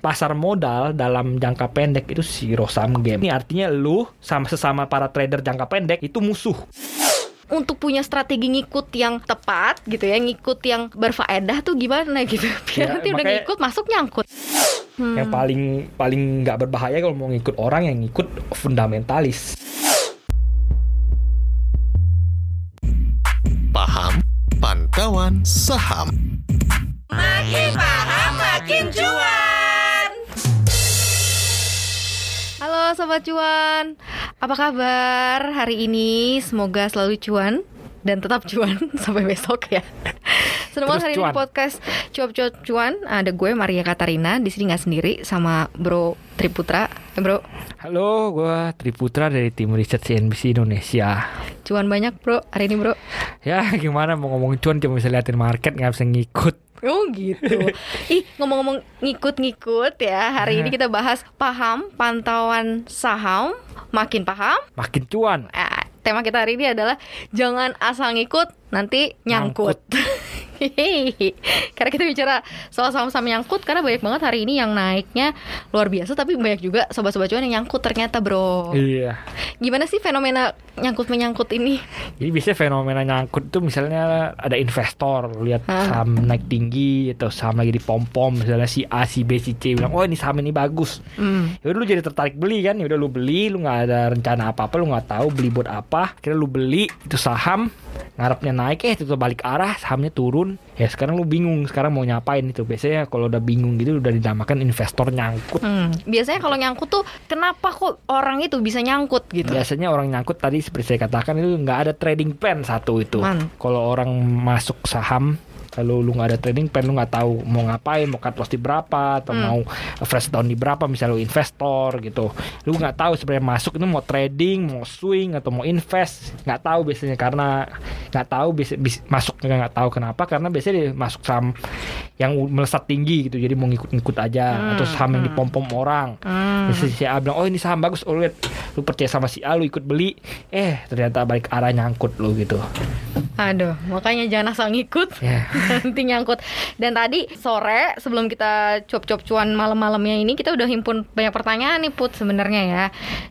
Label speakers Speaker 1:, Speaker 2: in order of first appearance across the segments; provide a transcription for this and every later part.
Speaker 1: pasar modal dalam jangka pendek itu zero sum game. Ini artinya lu sama sesama para trader jangka pendek itu musuh.
Speaker 2: untuk punya strategi ngikut yang tepat gitu ya, ngikut yang berfaedah tuh gimana gitu. Biar
Speaker 1: Ya,
Speaker 2: nanti udah
Speaker 1: makanya-
Speaker 2: ngikut masuk nyangkut. Hmm.
Speaker 1: Yang paling paling nggak berbahaya kalau mau ngikut orang yang ngikut fundamentalis.
Speaker 3: Paham Pantauan Saham
Speaker 4: Makin paham makin cuan.
Speaker 2: Halo Sobat Cuan, apa kabar hari ini? Semoga selalu cuan dan tetap cuan sampai besok ya. Senang banget
Speaker 1: Terus
Speaker 2: hari ini
Speaker 1: cuan.
Speaker 2: di podcast Cuap Cuap Cuan Ada gue Maria Katarina di sini nggak sendiri sama Bro Triputra. Eh, bro,
Speaker 1: Halo, gue Triputra dari tim riset CNBC Indonesia.
Speaker 2: cuan banyak bro hari ini bro.
Speaker 1: Ya gimana mau ngomong cuan cuma bisa liatin market nggak bisa ngikut.
Speaker 2: Oh gitu. Ih ngomong-ngomong ngikut-ngikut ya. Hari ini kita bahas paham pantauan saham. Makin paham.
Speaker 1: Makin cuan.
Speaker 2: Ah, tema kita hari ini adalah jangan asal ngikut nanti nyangkut. Hehehe. karena kita bicara soal saham-saham nyangkut karena banyak banget hari ini yang naiknya luar biasa tapi banyak juga sobat-sobat cuan yang nyangkut ternyata bro.
Speaker 1: Iya.
Speaker 2: Gimana sih fenomena nyangkut menyangkut ini?
Speaker 1: Jadi biasanya fenomena nyangkut tuh misalnya ada investor lihat
Speaker 2: Hah?
Speaker 1: saham naik tinggi atau saham lagi di pom pom misalnya si A si B si C bilang oh ini saham ini bagus
Speaker 2: Hmm.
Speaker 1: ya udah lu jadi tertarik beli kan ya udah lu beli lu nggak ada rencana apa apa lu nggak tahu beli buat apa kira lu beli itu saham ngarepnya naik eh itu balik arah sahamnya turun ya sekarang lu bingung sekarang mau nyapain itu biasanya kalau udah bingung gitu udah dinamakan investor nyangkut
Speaker 2: Hmm. Biasanya kalau nyangkut tuh kenapa kok orang itu bisa nyangkut gitu?
Speaker 1: Biasanya orang nyangkut tadi seperti saya katakan itu nggak ada trading plan satu itu. Kalau orang masuk saham kalau lu nggak ada trading plan lu nggak tahu mau ngapain mau cut loss di berapa atau
Speaker 2: Hmm.
Speaker 1: mau fresh down di berapa misalnya lu investor gitu lu nggak tahu sebenarnya masuk itu mau trading mau swing atau mau invest nggak tahu biasanya karena nggak tahu bisa, bis- masuk juga nggak tahu kenapa karena biasanya dia masuk saham yang melesat tinggi gitu jadi mau ngikut-ngikut aja atau saham yang dipom-pom orang
Speaker 2: Hmm.
Speaker 1: Si A bilang, oh ini saham bagus, oh lihat, lu percaya sama si A, lu ikut beli, eh ternyata balik arah nyangkut lu gitu.
Speaker 2: Aduh, makanya jangan asal ngikut.
Speaker 1: Ya.
Speaker 2: Nanti nyangkut. Dan tadi sore sebelum kita cuap-cuap cuan malam-malamnya ini kita udah himpun banyak pertanyaan nih Put sebenarnya ya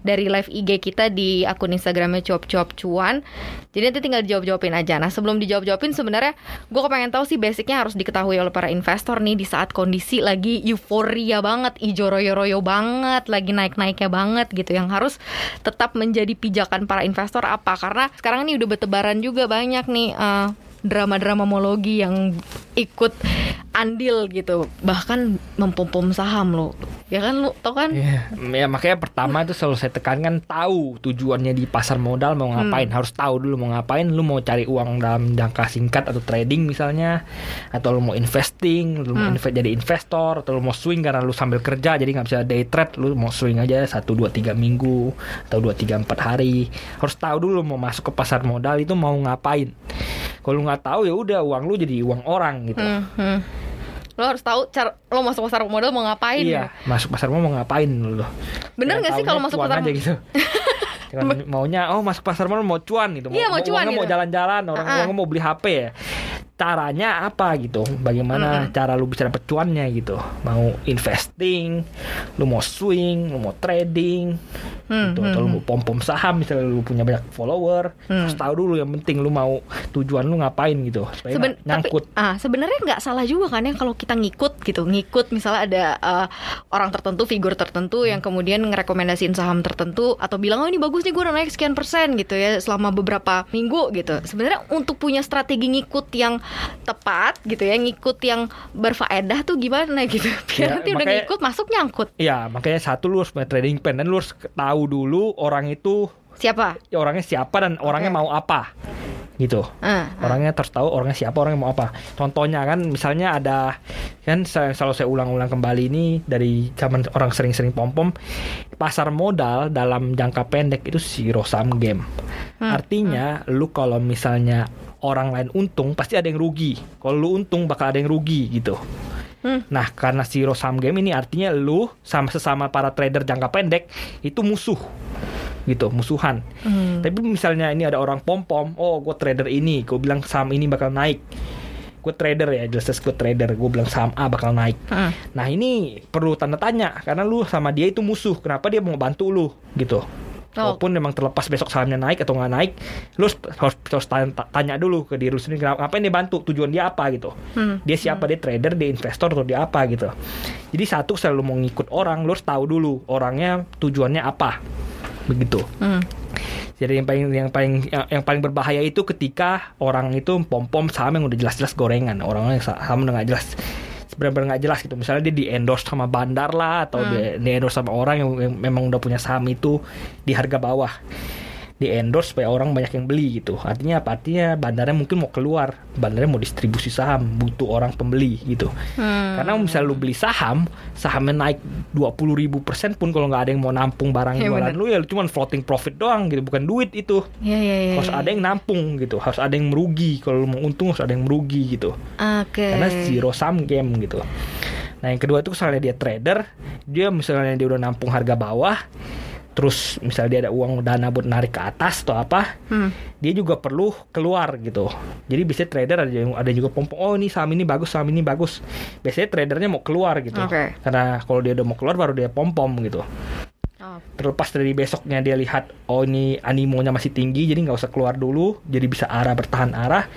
Speaker 2: dari live IG kita di akun Instagramnya cuap-cuap cuan. Jadi nanti tinggal dijawab-jawabin aja. Nah sebelum dijawab-jawabin sebenarnya gue kepengen tahu sih basicnya harus diketahui oleh para investor nih di saat kondisi lagi euforia banget, ijo royo-royo banget, lagi naik-naiknya banget gitu. Yang harus tetap menjadi pijakan para investor apa? Karena sekarang ini udah bertebaran juga banyak nih eh, drama-drama mologi yang ikut andil gitu. Bahkan mempom-pom saham lo ya kan lu? Tau kan?
Speaker 1: Ya, ya makanya pertama itu selalu saya tekankan tahu tujuannya di pasar modal mau ngapain. Harus tahu dulu mau ngapain. Lu mau cari uang dalam jangka singkat atau trading misalnya atau lu mau investing lu mau invest jadi investor atau lu mau swing karena lu sambil kerja jadi nggak bisa day trade lu mau swing aja satu dua tiga minggu atau dua tiga empat hari. Harus tahu dulu mau masuk ke pasar modal itu mau ngapain kalau lu nggak tahu ya udah uang lu jadi uang orang gitu
Speaker 2: Hmm, hmm. lo harus tahu cara lo masuk pasar modal mau ngapain
Speaker 1: Iya, masuk pasar mau ngapain lu?
Speaker 2: Bener nggak sih kalau masuk pasar
Speaker 1: aja gitu? Cuman maunya oh masuk pasar mal mau cuan gitu.
Speaker 2: Iya, mau cuan
Speaker 1: uangnya mau
Speaker 2: gitu.
Speaker 1: jalan-jalan, orang
Speaker 2: Ah-ah.
Speaker 1: uangnya mau beli HP ya. Caranya apa gitu? Bagaimana cara lu bisa dapet cuannya gitu? Mau investing, lu mau swing, lu mau trading,
Speaker 2: Hmm,
Speaker 1: gitu. Atau lu mau pom-pom saham misalnya lu punya banyak follower,
Speaker 2: Hmm.
Speaker 1: harus tahu dulu yang penting lu mau tujuan lu ngapain gitu. Supaya
Speaker 2: Seben
Speaker 1: nyangkut.
Speaker 2: tapi ah sebenarnya nggak salah juga kan ya kalau kita ngikut gitu ngikut misalnya ada eh, orang tertentu figur tertentu yang kemudian ngerekomendasiin saham tertentu atau bilang oh ini bagus nih gue udah naik sekian persen gitu ya selama beberapa minggu gitu sebenarnya untuk punya strategi ngikut yang tepat gitu ya ngikut yang berfaedah tuh gimana gitu. Biar
Speaker 1: Ya,
Speaker 2: nanti udah
Speaker 1: makanya-
Speaker 2: ngikut masuk nyangkut.
Speaker 1: Iya, makanya satu lu harus punya trading plan dan lu harus tahu dulu orang itu
Speaker 2: siapa?
Speaker 1: ya orangnya siapa dan orangnya mau apa gitu.
Speaker 2: Ah,
Speaker 1: orangnya terus tahu orangnya siapa orangnya mau apa. Contohnya kan misalnya ada kan saya, selalu saya ulang-ulang kembali ini dari zaman orang sering-sering pom pom pasar modal dalam jangka pendek itu zero sum game.
Speaker 2: Hmm,
Speaker 1: artinya lu kalau misalnya orang lain untung pasti ada yang rugi. Kalau lu untung bakal ada yang rugi gitu.
Speaker 2: Hmm.
Speaker 1: Nah, karena zero sum game ini artinya lu sama sesama para trader jangka pendek itu musuh. Gitu, musuhan.
Speaker 2: hmm.
Speaker 1: Tapi misalnya ini ada orang pom-pom, oh gue trader ini, gue bilang saham ini bakal naik. gue trader ya jelas gue trader gue bilang saham A bakal naik
Speaker 2: Hmm.
Speaker 1: nah ini perlu tanda tanya karena lu sama dia itu musuh kenapa dia mau bantu lu gitu
Speaker 2: Oh.
Speaker 1: Walaupun memang terlepas besok sahamnya naik atau nggak naik, lu harus, harus, tanya, tanya dulu ke diri lu sendiri kenapa ngapain dia bantu, tujuan dia apa gitu.
Speaker 2: Hmm.
Speaker 1: Dia siapa, dia trader, dia investor atau dia apa gitu. Jadi satu selalu mau ngikut orang, lu harus tahu dulu orangnya tujuannya apa. Begitu.
Speaker 2: Hmm.
Speaker 1: Jadi yang paling yang paling yang, yang paling berbahaya itu ketika orang itu pom pom saham yang udah jelas-jelas gorengan, orang yang saham udah nggak jelas benar-benar nggak jelas gitu. Misalnya dia di endorse sama bandar lah atau di, di endorse sama orang yang, yang memang udah punya saham itu di harga bawah. Di endorse supaya orang banyak yang beli gitu. Artinya apa? Artinya bandarnya mungkin mau keluar, bandarnya mau distribusi saham, butuh orang pembeli gitu.
Speaker 2: Hmm.
Speaker 1: Karena misalnya lu beli saham, sahamnya naik 20 ribu persen pun kalau nggak ada yang mau nampung barang
Speaker 2: Iya,
Speaker 1: jualan
Speaker 2: bener.
Speaker 1: lu ya cuma floating profit doang gitu, bukan duit itu.
Speaker 2: Iya iya iya.
Speaker 1: Harus ada yang nampung gitu, harus ada yang merugi. Kalau lu mau untung harus ada yang merugi gitu.
Speaker 2: Oke.
Speaker 1: Karena zero sum game gitu. Nah yang kedua itu misalnya dia trader, dia misalnya dia udah nampung harga bawah, terus misalnya dia ada uang dana buat narik ke atas atau apa,
Speaker 2: Hmm.
Speaker 1: dia juga perlu keluar gitu. Jadi biasanya trader ada ada juga pom oh ini saham ini bagus, saham ini bagus. Biasanya tradernya mau keluar gitu.
Speaker 2: Oke.
Speaker 1: Karena kalau dia udah mau keluar baru dia pom pom gitu.
Speaker 2: Oh.
Speaker 1: Terlepas dari besoknya dia lihat oh ini animonya masih tinggi jadi nggak usah keluar dulu, jadi bisa arah bertahan arah.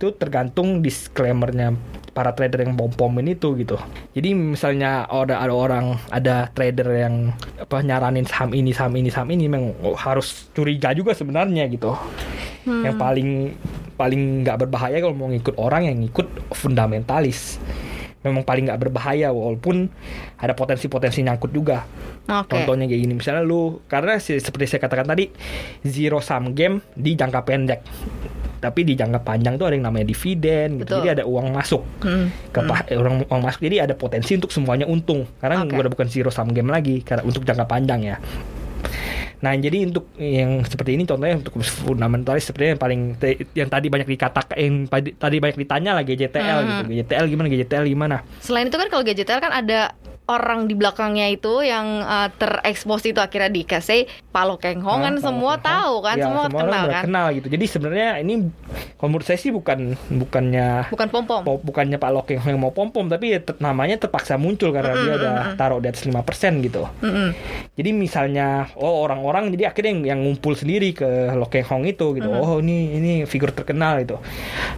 Speaker 1: Itu tergantung disclaimernya para trader yang pom pomin itu gitu. Jadi misalnya ada ada orang ada trader yang apa nyaranin saham ini saham ini saham ini memang harus curiga juga sebenarnya gitu. Yang paling paling nggak berbahaya kalau mau ngikut orang yang ngikut fundamentalis. Memang paling nggak berbahaya walaupun ada potensi-potensi nyangkut juga.
Speaker 2: Oke.
Speaker 1: Contohnya kayak gini, misalnya lu karena seperti saya katakan tadi zero sum game di jangka pendek. Tapi di jangka panjang tuh ada yang namanya dividen gitu.
Speaker 2: Betul.
Speaker 1: Jadi ada uang masuk
Speaker 2: Hmm.
Speaker 1: ke eh, orang uang masuk. Jadi ada potensi untuk semuanya untung. Karena
Speaker 2: Oke.
Speaker 1: udah bukan zero sum game lagi karena untuk jangka panjang ya. Nah, jadi untuk yang seperti ini contohnya untuk fundamentalis seperti yang paling yang tadi banyak dikatakan yang tadi, tadi banyak ditanya lah GJTL
Speaker 2: Hmm.
Speaker 1: gitu. GJTL gimana? GJTL gimana?
Speaker 2: Selain itu kan kalau GJTL kan ada orang di belakangnya itu yang uh, terekspos itu akhirnya dikasih Palo Keng Hong kan
Speaker 1: Nah,
Speaker 2: semua
Speaker 1: Pak
Speaker 2: tahu kan
Speaker 1: Ya,
Speaker 2: semua,
Speaker 1: orang
Speaker 2: kenal kan?
Speaker 1: kenal gitu. Jadi sebenarnya ini kalau menurut saya sih bukan bukannya
Speaker 2: bukan pom pom
Speaker 1: po- bukannya Pak Lok yang, yang mau pom pom tapi ya namanya terpaksa muncul karena dia udah taruh di atas 5% gitu. Jadi misalnya oh orang-orang jadi akhirnya yang, yang ngumpul sendiri ke Lok Keng Hong itu gitu. Oh ini ini figur terkenal itu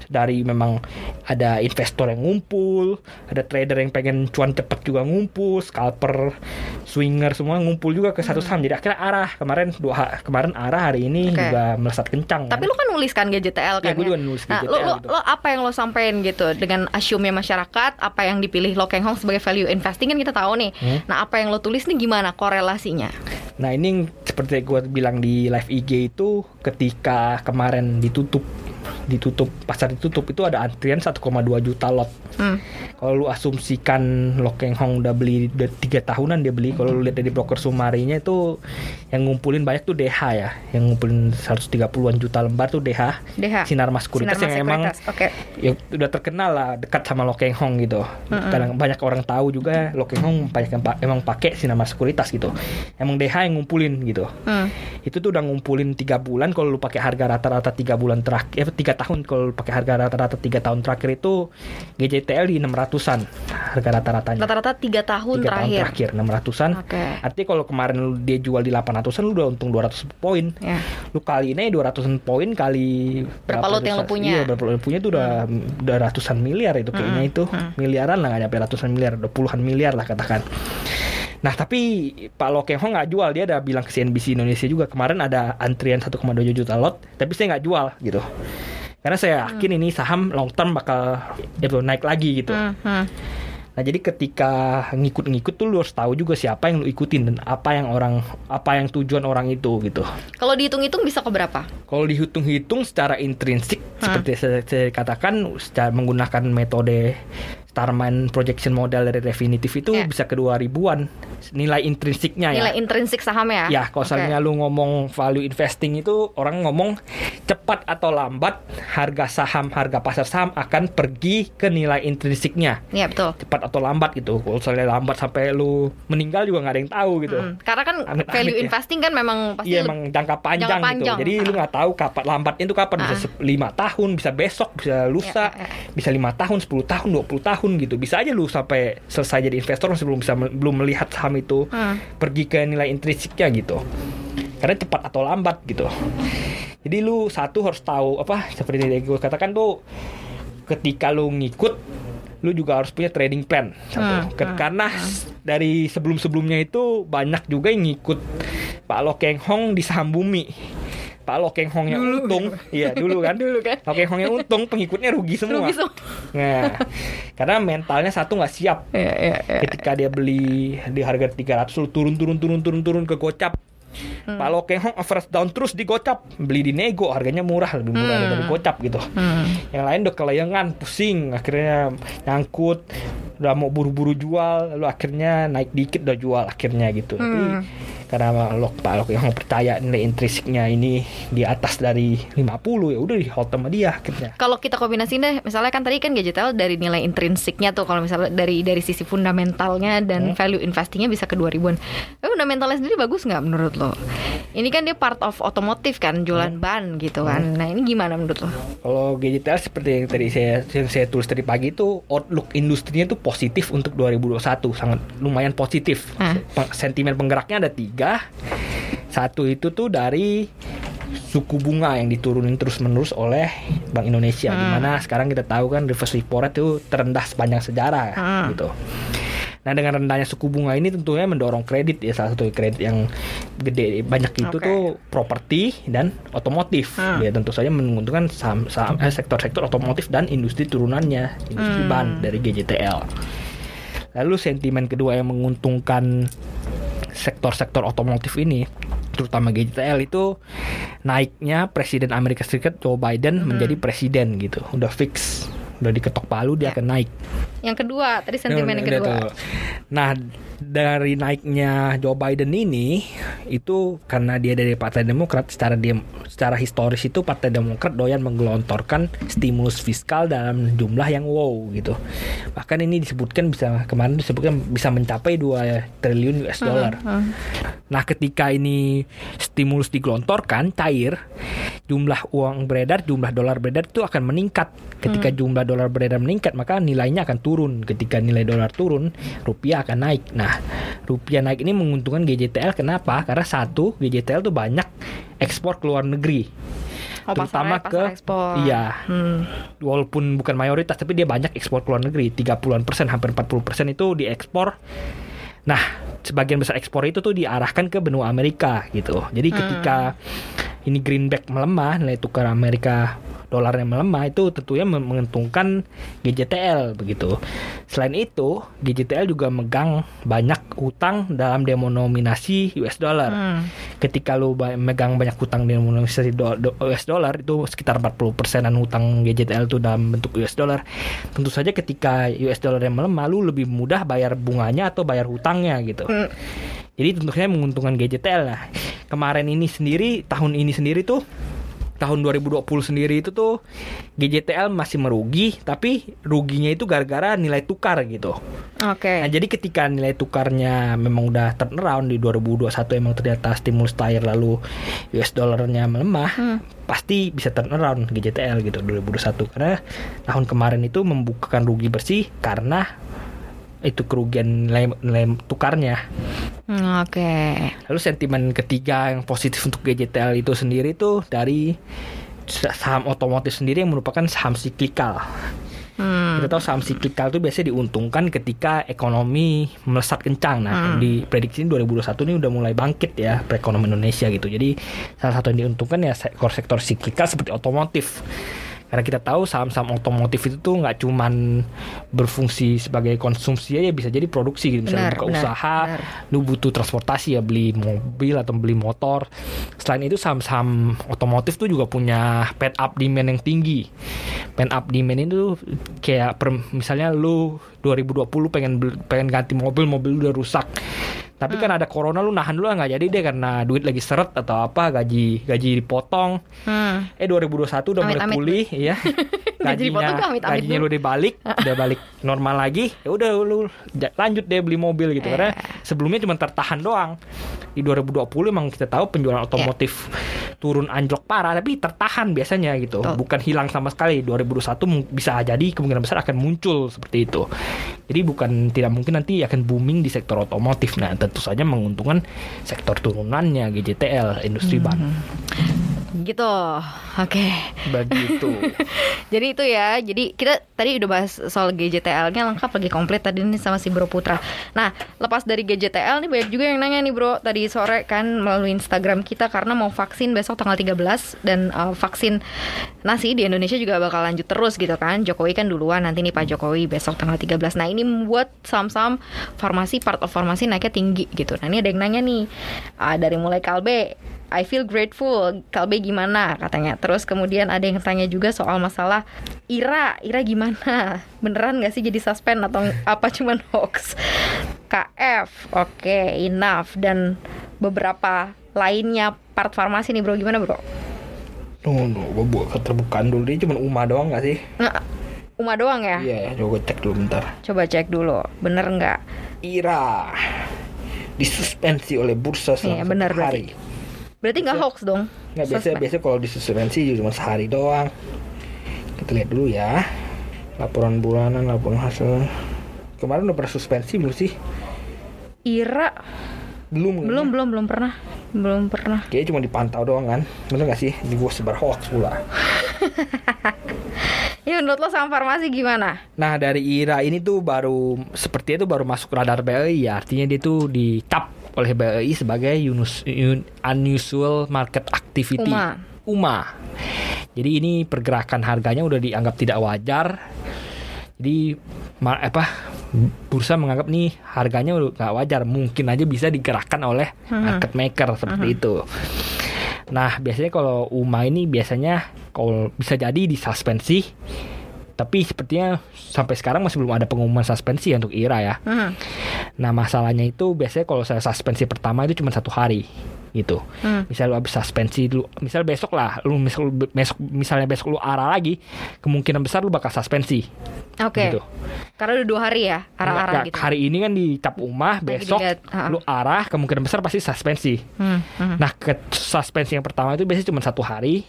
Speaker 1: dari memang ada investor yang ngumpul ada trader yang pengen cuan cepet juga ngumpul scalper swinger semua ngumpul juga ke satu saham jadi akhirnya arah kemarin dua kemarin arah hari ini
Speaker 2: Oke.
Speaker 1: juga melesat kencang
Speaker 2: tapi
Speaker 1: kan.
Speaker 2: lu kan nulis kan GJTL kan
Speaker 1: Ya, gue juga nulis
Speaker 2: nah,
Speaker 1: GJTL
Speaker 2: lu, lu,
Speaker 1: gitu.
Speaker 2: lu apa yang lo sampein gitu dengan assume masyarakat apa yang dipilih Lo Keng Hong sebagai value investing kan kita tahu nih
Speaker 1: Hmm.
Speaker 2: nah apa yang lo tulis nih gimana korelasinya
Speaker 1: Nah ini seperti gue bilang di live IG itu ketika kemarin ditutup ditutup pasar ditutup itu ada antrian 1,2 juta lot.
Speaker 2: hmm.
Speaker 1: Kalau lu asumsikan Lo Keng Hong udah beli udah tiga tahunan dia beli. Kalau lu lihat dari broker sumarinya itu yang ngumpulin banyak tuh DH ya, yang ngumpulin 130-an juta lembar tuh DH.
Speaker 2: DH
Speaker 1: Sinar Mas Sekuritas
Speaker 2: Sinar Mas
Speaker 1: yang emang
Speaker 2: oke
Speaker 1: ya udah terkenal lah dekat sama Lo Keng Hong gitu. Kadang banyak orang tahu juga Lo Keng Hong banyak yang pa- emang pakai Sinar Mas Sekuritas gitu. Emang DH yang ngumpulin gitu
Speaker 2: Hmm.
Speaker 1: itu tuh udah ngumpulin tiga bulan kalau lu pakai harga rata-rata tiga bulan terakhir eh, tiga tahun kalau pakai harga rata-rata tiga tahun terakhir itu GJTL di 600-an harga rata-ratanya.
Speaker 2: Rata-rata tiga tahun
Speaker 1: tiga tahun
Speaker 2: terakhir?
Speaker 1: terakhir 600-an
Speaker 2: Oke.
Speaker 1: artinya kalau kemarin dia jual di 800-an lu udah untung 200 poin.
Speaker 2: Ya.
Speaker 1: Lu kali ini 200 poin kali
Speaker 2: Berapa lot yang lu punya?
Speaker 1: iya berapa lot yang punya itu udah udah ratusan miliar itu kayaknya itu. Miliaran lah nggak nyampe ratusan miliar udah puluhan miliar lah katakan. Nah tapi Pak Lo Keng Hong nggak jual dia ada bilang ke CNBC Indonesia juga kemarin ada antrian 1,2 juta lot tapi saya nggak jual gitu karena saya yakin ini saham long term bakal itu naik lagi gitu.
Speaker 2: Hmm, hmm.
Speaker 1: Nah jadi ketika ngikut-ngikut tuh lu harus tahu juga siapa yang lu ikutin dan apa yang orang apa yang tujuan orang itu gitu.
Speaker 2: kalau dihitung-hitung bisa ke berapa
Speaker 1: Kalau dihitung-hitung secara intrinsik seperti saya, saya katakan secara menggunakan metode Starman projection model dari Refinitiv itu
Speaker 2: Ya.
Speaker 1: bisa ke 2000-an nilai intrinsiknya ya.
Speaker 2: Nilai intrinsik saham ya?
Speaker 1: Ya, kalau misalnya lu ngomong value investing itu orang ngomong cepat atau lambat harga saham, harga pasar saham akan pergi ke nilai intrinsiknya.
Speaker 2: Iya betul.
Speaker 1: Cepat atau lambat gitu. Kalau misalnya lambat sampai lu meninggal juga nggak ada yang tahu gitu.
Speaker 2: Hmm, Karena kan
Speaker 1: Amit-amit
Speaker 2: value
Speaker 1: ya.
Speaker 2: investing kan memang pasti
Speaker 1: Iya emang jangka panjang,
Speaker 2: Jangka panjang.
Speaker 1: gitu. Jadi lu
Speaker 2: Ah.
Speaker 1: nggak tahu kapan lambatnya itu kapan bisa
Speaker 2: Ah.
Speaker 1: se- lima tahun, bisa besok, bisa lusa,
Speaker 2: Ya, ya, ya.
Speaker 1: bisa lima tahun, 10 tahun, 20 tahun gitu. Bisa aja lu sampai selesai jadi investor masih belum bisa belum melihat saham itu
Speaker 2: Hmm.
Speaker 1: pergi ke nilai intrinsiknya gitu. Karena cepat atau lambat gitu. Jadi lu satu harus tahu apa seperti yang gue katakan tuh ketika lu ngikut lu juga harus punya trading plan satu.
Speaker 2: Hmm, hmm,
Speaker 1: karena s- dari sebelum-sebelumnya itu banyak juga yang ngikut Pak Lo Keng Hong di saham bumi. Pak Lo Keng Hong yang untung, iya dulu kan.
Speaker 2: Dulu kan.
Speaker 1: Lo Keng Hong yang untung, pengikutnya rugi semua.
Speaker 2: Rugi semua.
Speaker 1: Nah, karena mentalnya satu nggak siap.
Speaker 2: Iya, iya, iya.
Speaker 1: Ketika dia beli di harga 300 lu turun turun turun turun turun ke gocap.
Speaker 2: Hmm.
Speaker 1: Pak Lo Keng Hong average down terus di gocap, beli di nego harganya murah lebih murah
Speaker 2: Hmm.
Speaker 1: daripada gocap gitu.
Speaker 2: Hmm.
Speaker 1: Yang lain udah kelayangan, pusing, akhirnya nyangkut, udah mau buru-buru jual, lalu akhirnya naik dikit udah jual akhirnya gitu. Tapi
Speaker 2: Hmm.
Speaker 1: karena lo Pak Lok yang percaya nilai intrinsiknya ini di atas dari 50 ya udah di hold sama dia akhirnya.
Speaker 2: Kalau kita kombinasiin deh, misalnya kan tadi kan GJTL dari nilai intrinsiknya tuh, kalau misalnya dari dari sisi fundamentalnya dan
Speaker 1: Hmm.
Speaker 2: value investingnya bisa ke 2000-an. Tapi fundamentalnya sendiri bagus nggak menurut lo? Ini kan dia part of otomotif kan, jualan ban gitu kan. Nah ini gimana menurut lo?
Speaker 1: Kalau GJTL seperti yang tadi saya yang saya tulis tadi pagi itu outlook industrinya itu positif untuk 2021 sangat lumayan positif.
Speaker 2: Ah.
Speaker 1: Sentimen penggeraknya ada tiga. Satu itu tuh dari suku bunga yang diturunin terus menerus oleh Bank Indonesia.
Speaker 2: Hmm.
Speaker 1: Di mana sekarang kita tahu kan reverse repo rate itu terendah sepanjang sejarah
Speaker 2: Hmm.
Speaker 1: gitu. Nah dengan rendahnya suku bunga ini tentunya mendorong kredit ya salah satu kredit yang gede banyak itu
Speaker 2: Oke.
Speaker 1: tuh properti dan otomotif
Speaker 2: Hmm.
Speaker 1: ya tentu saja menguntungkan saham, saham eh, sektor-sektor otomotif dan industri turunannya industri
Speaker 2: Hmm.
Speaker 1: ban dari GJTL. Lalu sentimen kedua yang menguntungkan sektor-sektor otomotif ini terutama GJTL itu naiknya Presiden Amerika Serikat Joe Biden menjadi presiden gitu udah fix udah diketok palu dia
Speaker 2: Ya.
Speaker 1: akan naik
Speaker 2: Yang kedua, tadi sentimen yang kedua.
Speaker 1: tuh. Nah, dari naiknya Joe Biden ini itu karena dia dari Partai Demokrat secara dia secara historis itu Partai Demokrat doyan menggelontorkan stimulus fiskal dalam jumlah yang wow gitu. Bahkan ini disebutkan bisa kemarin disebutkan bisa mencapai 2 triliun US dollar.
Speaker 2: Hmm.
Speaker 1: Nah, ketika ini stimulus digelontorkan cair, jumlah uang beredar, jumlah dolar beredar itu akan meningkat. Ketika jumlah dolar beredar meningkat, maka nilainya akan turun. Ketika nilai dolar turun, rupiah akan naik. Nah, rupiah naik ini menguntungkan GJTL kenapa? Karena satu, GJTL tuh banyak ekspor ke luar negeri.
Speaker 2: Oh,
Speaker 1: terutama ke
Speaker 2: pasar ekspor.
Speaker 1: iya
Speaker 2: Hmm.
Speaker 1: walaupun bukan mayoritas tapi dia banyak ekspor ke luar negeri 30-an persen hampir 40 persen itu diekspor nah sebagian besar ekspor itu tuh diarahkan ke benua Amerika gitu. Jadi ketika ini greenback melemah nilai tukar Amerika dolarnya melemah itu tentunya menguntungkan GJTL begitu. Selain itu GJTL juga megang banyak utang dalam denominasi US dollar.
Speaker 2: Hmm.
Speaker 1: ketika lu megang banyak hutang di denominasi do- do- US dollar itu sekitar 40 persenan hutang GJTL itu dalam bentuk US dollar. Tentu saja ketika US dollar yang melemah lu lebih mudah bayar bunganya atau bayar hutangnya gitu.
Speaker 2: Hmm.
Speaker 1: jadi tentunya menguntungkan GJTL lah. Kemarin ini sendiri tahun ini sendiri tuh tahun 2020 sendiri itu tuh GJTL masih merugi tapi ruginya itu gara-gara nilai tukar gitu
Speaker 2: Oke.
Speaker 1: Nah, jadi ketika nilai tukarnya memang udah turn around di 2021 emang ternyata stimulus cair lalu US dollarnya melemah,
Speaker 2: Hmm.
Speaker 1: pasti bisa turn around GJTL gitu 2021 karena tahun kemarin itu membukakan rugi bersih karena itu kerugian nilai, nilai tukarnya.
Speaker 2: Hmm, Oke.
Speaker 1: Lalu sentimen ketiga yang positif untuk GJTL itu sendiri tuh dari saham otomotif sendiri yang merupakan saham siklikal.
Speaker 2: Hmm.
Speaker 1: Kita tahu saham siklikal itu biasanya diuntungkan ketika ekonomi melesat kencang. Nah,
Speaker 2: Hmm.
Speaker 1: di prediksi 2021 ini udah mulai bangkit ya perekonomian Indonesia gitu. Jadi salah satu yang diuntungkan ya sektor-sektor siklikal seperti otomotif. Karena kita tahu saham-saham otomotif itu tuh nggak cuman berfungsi sebagai konsumsi aja bisa jadi produksi gitu.
Speaker 2: Benar,
Speaker 1: Misalnya buka
Speaker 2: benar,
Speaker 1: usaha,
Speaker 2: benar.
Speaker 1: lu butuh transportasi ya beli mobil atau beli motor. Selain itu saham-saham otomotif tuh juga punya pent up demand yang tinggi. Pent up demand itu kayak per- misalnya lu 2020 pengen pengen ganti mobil, mobil lu udah rusak. Tapi kan ada corona lu nahan dulu nggak jadi deh karena duit lagi seret atau apa gaji gaji dipotong.
Speaker 2: Hmm.
Speaker 1: Eh 2021 udah mulai
Speaker 2: Amit-amit.
Speaker 1: pulih ya.
Speaker 2: Gaji dipotong tuh amit-amit
Speaker 1: gajinya
Speaker 2: dulu.
Speaker 1: lu dibalik, udah balik normal lagi. Ya udah lu lanjut deh beli mobil gitu
Speaker 2: Eh.
Speaker 1: karena sebelumnya cuma tertahan doang. Di 2020 emang kita tahu penjualan otomotif turun anjlok parah tapi tertahan biasanya gitu.
Speaker 2: Betul.
Speaker 1: Bukan hilang sama sekali. 2021 mung- bisa jadi kemungkinan besar akan muncul seperti itu. Jadi bukan tidak mungkin nanti akan booming di sektor otomotif. Nah, tentu saja menguntungkan sektor turunannya GJTL industri ban.
Speaker 2: Gitu. Oke.
Speaker 1: Begitu.
Speaker 2: Jadi itu ya. Jadi kita tadi udah bahas soal GJTL-nya lengkap lagi komplit tadi nih sama si Bro Putra. Nah, lepas dari GJTL nih banyak juga yang nanya nih Bro tadi sore kan melalui Instagram kita karena mau vaksin besok tanggal 13 dan uh, vaksin nasi di Indonesia juga bakal lanjut terus gitu kan. Jokowi kan duluan nanti nih Pak Jokowi besok tanggal 13. Nah, ini membuat saham-saham farmasi part of farmasi naiknya tinggi gitu. Nah, ini ada yang nanya nih uh, dari mulai Kalbe I feel grateful. Kalbe gimana katanya. Terus kemudian ada yang tanya juga soal masalah Ira. Ira gimana? Beneran gak sih jadi suspend atau apa cuman hoax? KF. Oke, enough dan beberapa lainnya part farmasi nih bro gimana bro?
Speaker 1: Tunggu, tunggu, gue buka keterbukaan dulu. Dia cuma Uma doang gak sih?
Speaker 2: Nah, Uma doang ya?
Speaker 1: Iya, coba gue cek dulu bentar.
Speaker 2: Coba cek dulu. Bener nggak?
Speaker 1: Ira disuspensi oleh bursa selama
Speaker 2: Iya,
Speaker 1: satu
Speaker 2: benar
Speaker 1: hari.
Speaker 2: berarti. Berarti nggak hoax dong?
Speaker 1: Nggak biasa biasa kalau disuspensi cuma sehari doang. Kita lihat dulu ya. Laporan bulanan, laporan hasil. Kemarin udah pernah suspensi belum sih?
Speaker 2: Ira
Speaker 1: Belum.
Speaker 2: belum belum belum pernah. Belum pernah.
Speaker 1: Kayaknya cuma dipantau doang kan? Bener gak sih? Di gua sebar hoax pula.
Speaker 2: Ya menurut lo saham farmasi gimana?
Speaker 1: Nah dari IRA ini tuh baru seperti itu baru masuk radar BLI ya artinya dia tuh dicap oleh BLI sebagai unus- un- unusual market activity
Speaker 2: UMA.
Speaker 1: UMA. Jadi ini pergerakan harganya udah dianggap tidak wajar. Jadi ma- apa bursa menganggap nih harganya udah nggak wajar mungkin aja bisa digerakkan oleh market maker seperti itu. Nah biasanya kalau UMA ini biasanya kalau bisa jadi disuspensi tapi sepertinya sampai sekarang masih belum ada pengumuman suspensi ya untuk IRA ya.
Speaker 2: Hmm.
Speaker 1: Nah masalahnya itu biasanya kalau saya suspensi pertama itu cuma satu hari gitu.
Speaker 2: Hmm.
Speaker 1: Misal lu habis suspensi dulu, misal besok lah, lu misal besok misalnya besok lu arah lagi, kemungkinan besar lu bakal suspensi.
Speaker 2: Oke.
Speaker 1: Gitu.
Speaker 2: Karena udah dua hari ya arah-arah gitu.
Speaker 1: Hari ini kan di cap umah,
Speaker 2: Lagi
Speaker 1: besok
Speaker 2: dilihat,
Speaker 1: lu arah, kemungkinan besar pasti suspensi.
Speaker 2: Hmm, hmm.
Speaker 1: Nah, ke suspensi yang pertama itu biasanya cuma satu hari,